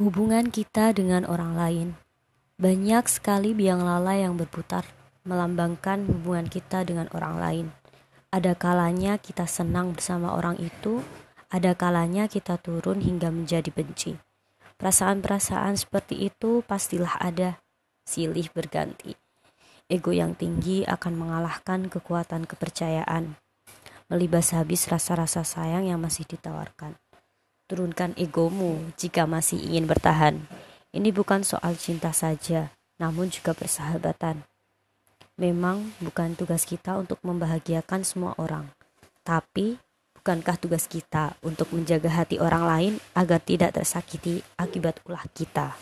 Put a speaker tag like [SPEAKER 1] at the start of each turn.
[SPEAKER 1] Hubungan kita dengan orang lain. Banyak sekali biang lala yang berputar melambangkan hubungan kita dengan orang lain. Ada kalanya kita senang bersama orang itu, ada kalanya kita turun hingga menjadi benci. Perasaan-perasaan seperti itu pastilah ada, silih berganti. Ego yang tinggi akan mengalahkan kekuatan kepercayaan, melibas habis rasa-rasa sayang yang masih ditawarkan. Turunkan egomu jika masih ingin bertahan. Ini bukan soal cinta saja, namun juga persahabatan. Memang bukan tugas kita untuk membahagiakan semua orang, tapi bukankah tugas kita untuk menjaga hati orang lain agar tidak tersakiti akibat ulah kita?